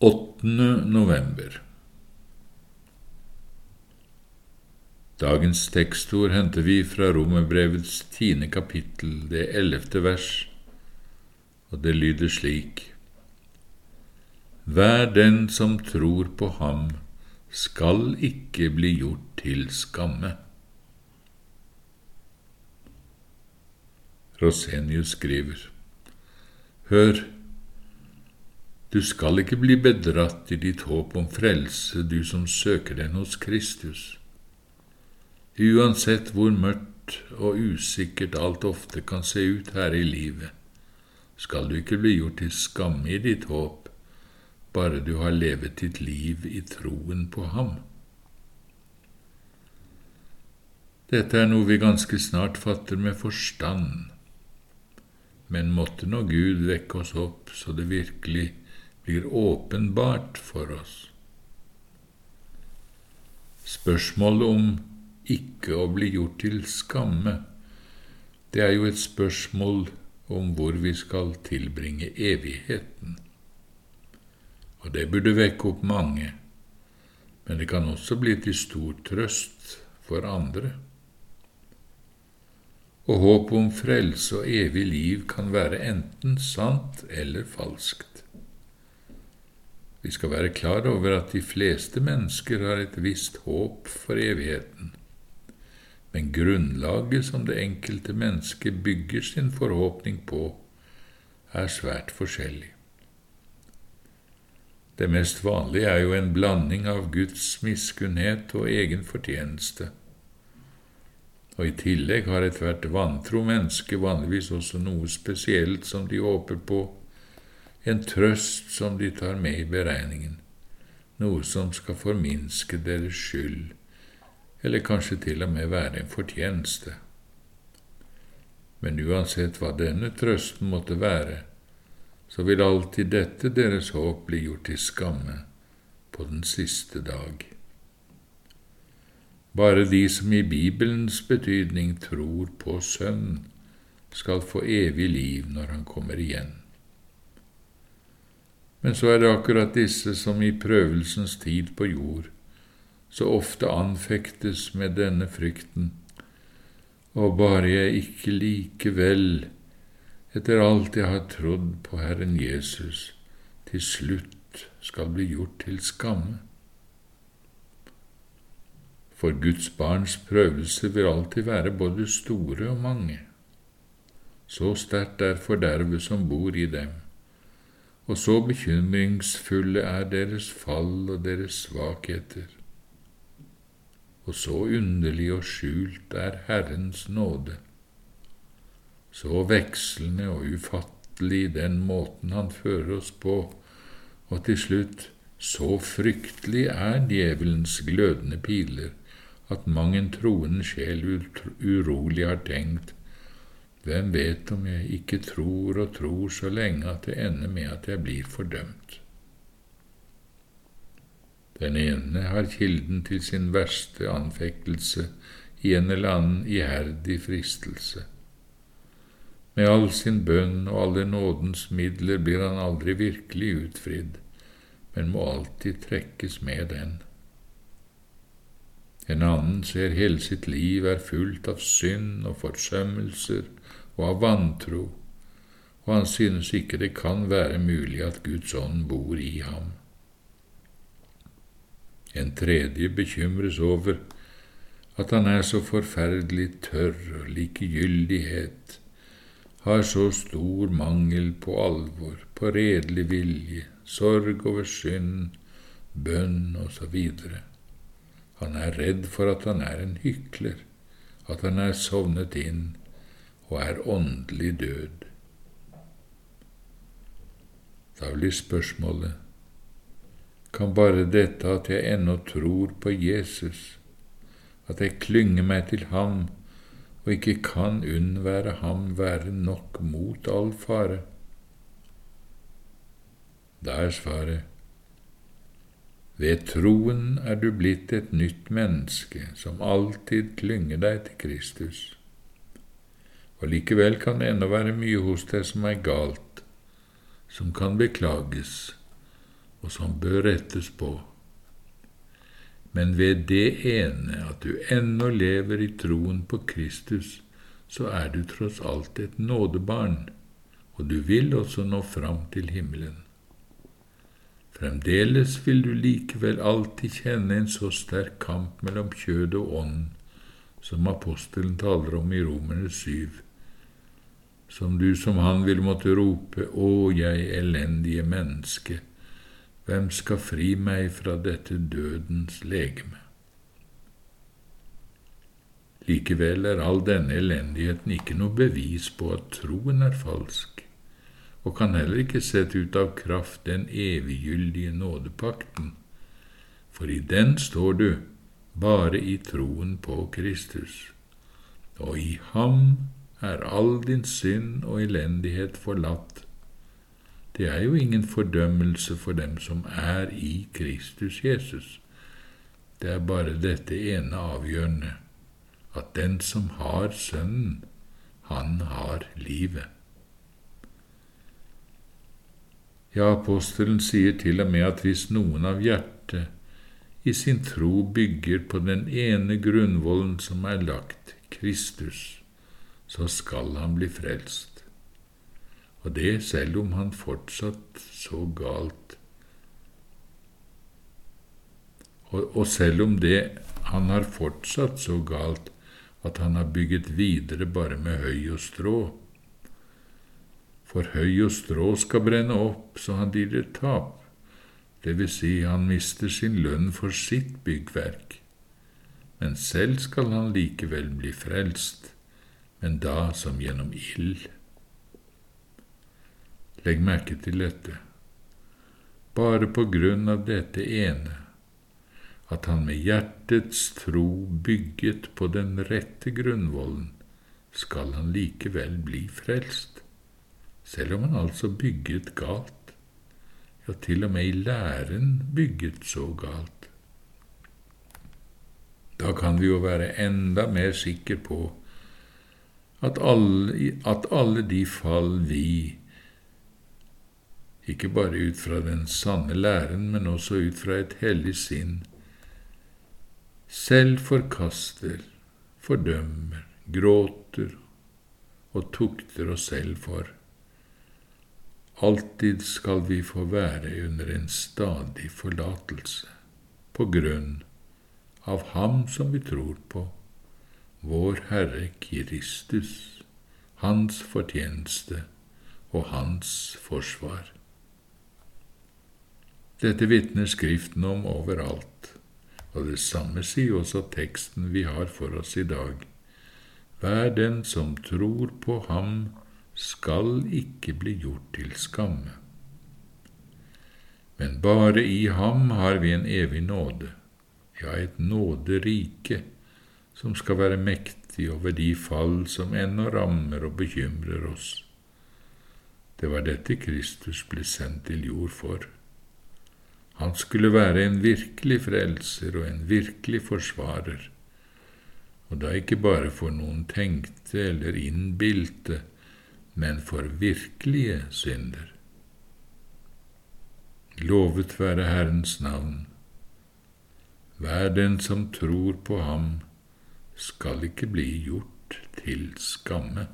8. november Dagens tekstord henter vi fra Romerbrevets tiende kapittel, det ellevte vers, og det lyder slik:" Hver den som tror på ham, skal ikke bli gjort til skamme. Rosenius skriver, Hør, du skal ikke bli bedratt i ditt håp om frelse, du som søker den hos Kristus. Uansett hvor mørkt og usikkert alt ofte kan se ut her i livet, skal du ikke bli gjort til skamme i ditt håp, bare du har levet ditt liv i troen på ham. Dette er noe vi ganske snart fatter med forstand men måtte nå Gud vekke oss opp så det virkelig blir åpenbart for oss. Spørsmålet om ikke å bli gjort til skamme, det er jo et spørsmål om hvor vi skal tilbringe evigheten. Og det burde vekke opp mange, men det kan også bli til stor trøst for andre og håpet om frelse og evig liv kan være enten sant eller falskt. Vi skal være klar over at de fleste mennesker har et visst håp for evigheten, men grunnlaget som det enkelte mennesket bygger sin forhåpning på, er svært forskjellig. Det mest vanlige er jo en blanding av Guds miskunnhet og egen fortjeneste. Og i tillegg har ethvert vantro menneske vanligvis også noe spesielt som de håper på, en trøst som de tar med i beregningen, noe som skal forminske deres skyld, eller kanskje til og med være en fortjeneste. Men uansett hva denne trøsten måtte være, så vil alltid dette deres håp bli gjort til skamme på den siste dag. Bare de som i Bibelens betydning tror på Sønnen, skal få evig liv når han kommer igjen. Men så er det akkurat disse som i prøvelsens tid på jord så ofte anfektes med denne frykten, og bare jeg ikke likevel, etter alt jeg har trodd på Herren Jesus, til slutt skal bli gjort til skamme. For Guds barns prøvelser vil alltid være både store og mange. Så sterkt er fordervet som bor i dem, og så bekymringsfulle er deres fall og deres svakheter. Og så underlig og skjult er Herrens nåde, så vekslende og ufattelig den måten Han fører oss på, og til slutt så fryktelig er djevelens glødende piler at mang en troende sjel urolig har tenkt hvem vet om jeg ikke tror og tror så lenge at det ender med at jeg blir fordømt. Den ene har kilden til sin verste anfektelse i en eller annen iherdig fristelse. Med all sin bønn og alle nådens midler blir han aldri virkelig utfridd, men må alltid trekkes med den. En annen ser hele sitt liv er fullt av synd og forsømmelser og av vantro, og han synes ikke det kan være mulig at Guds ånd bor i ham. En tredje bekymres over at han er så forferdelig tørr og likegyldighet, har så stor mangel på alvor, på redelig vilje, sorg over synd, bønn osv. Han er redd for at han er en hykler, at han er sovnet inn og er åndelig død. Da blir spørsmålet kan bare dette at jeg ennå tror på Jesus, at jeg klynger meg til ham og ikke kan unnvære ham, være nok mot all fare? Da er svaret ved troen er du blitt et nytt menneske som alltid klynger deg til Kristus. Og likevel kan det ennå være mye hos deg som er galt, som kan beklages, og som bør rettes på. Men ved det ene at du ennå lever i troen på Kristus, så er du tross alt et nådebarn, og du vil også nå fram til himmelen. Fremdeles vil du likevel alltid kjenne en så sterk kamp mellom kjød og ånd, som apostelen taler om i Romerne syv, som du som han vil måtte rope, Å, jeg elendige menneske, hvem skal fri meg fra dette dødens legeme? Likevel er all denne elendigheten ikke noe bevis på at troen er falsk, og kan heller ikke sette ut av kraft den eviggyldige nådepakten, for i den står du bare i troen på Kristus, og i ham er all din synd og elendighet forlatt. Det er jo ingen fordømmelse for dem som er i Kristus Jesus. Det er bare dette ene avgjørende at den som har Sønnen, han har livet. Ja, apostelen sier til og med at hvis noen av hjertet i sin tro bygger på den ene grunnvollen som er lagt, Kristus, så skal han bli frelst. Og det selv om han fortsatt så galt. Og, og selv om det han har fortsatt så galt at han har bygget videre bare med høy og strå. For høy og strå skal brenne opp så han lider tap, det vil si han mister sin lønn for sitt byggverk. Men selv skal han likevel bli frelst, men da som gjennom ild. Legg merke til dette. Bare på grunn av dette ene at han med hjertets tro bygget på den rette grunnvollen, skal han likevel bli frelst, selv om han altså bygget galt, ja, til og med i læren bygget så galt. Da kan vi jo være enda mer sikre på at alle, at alle de fall vi, ikke bare ut fra den sanne læren, men også ut fra et hellig sinn, selv forkaster, fordømmer, gråter og tukter oss selv for. Alltid skal vi få være under en stadig forlatelse på grunn av Ham som vi tror på, vår Herre Kristus, Hans fortjeneste og Hans forsvar. Dette vitner Skriften om overalt og det samme sier også teksten vi har for oss i dag. Hver den som tror på ham, skal ikke bli gjort til skamme. Men bare i ham har vi en evig nåde, ja, et nåderike, som skal være mektig over de fall som ennå rammer og bekymrer oss. Det var dette Kristus ble sendt til jord for. Han skulle være en virkelig frelser og en virkelig forsvarer, og da ikke bare for noen tenkte eller innbilte, men for virkelige synder. Lovet være Herrens navn. Vær den som tror på ham, skal ikke bli gjort til skamme.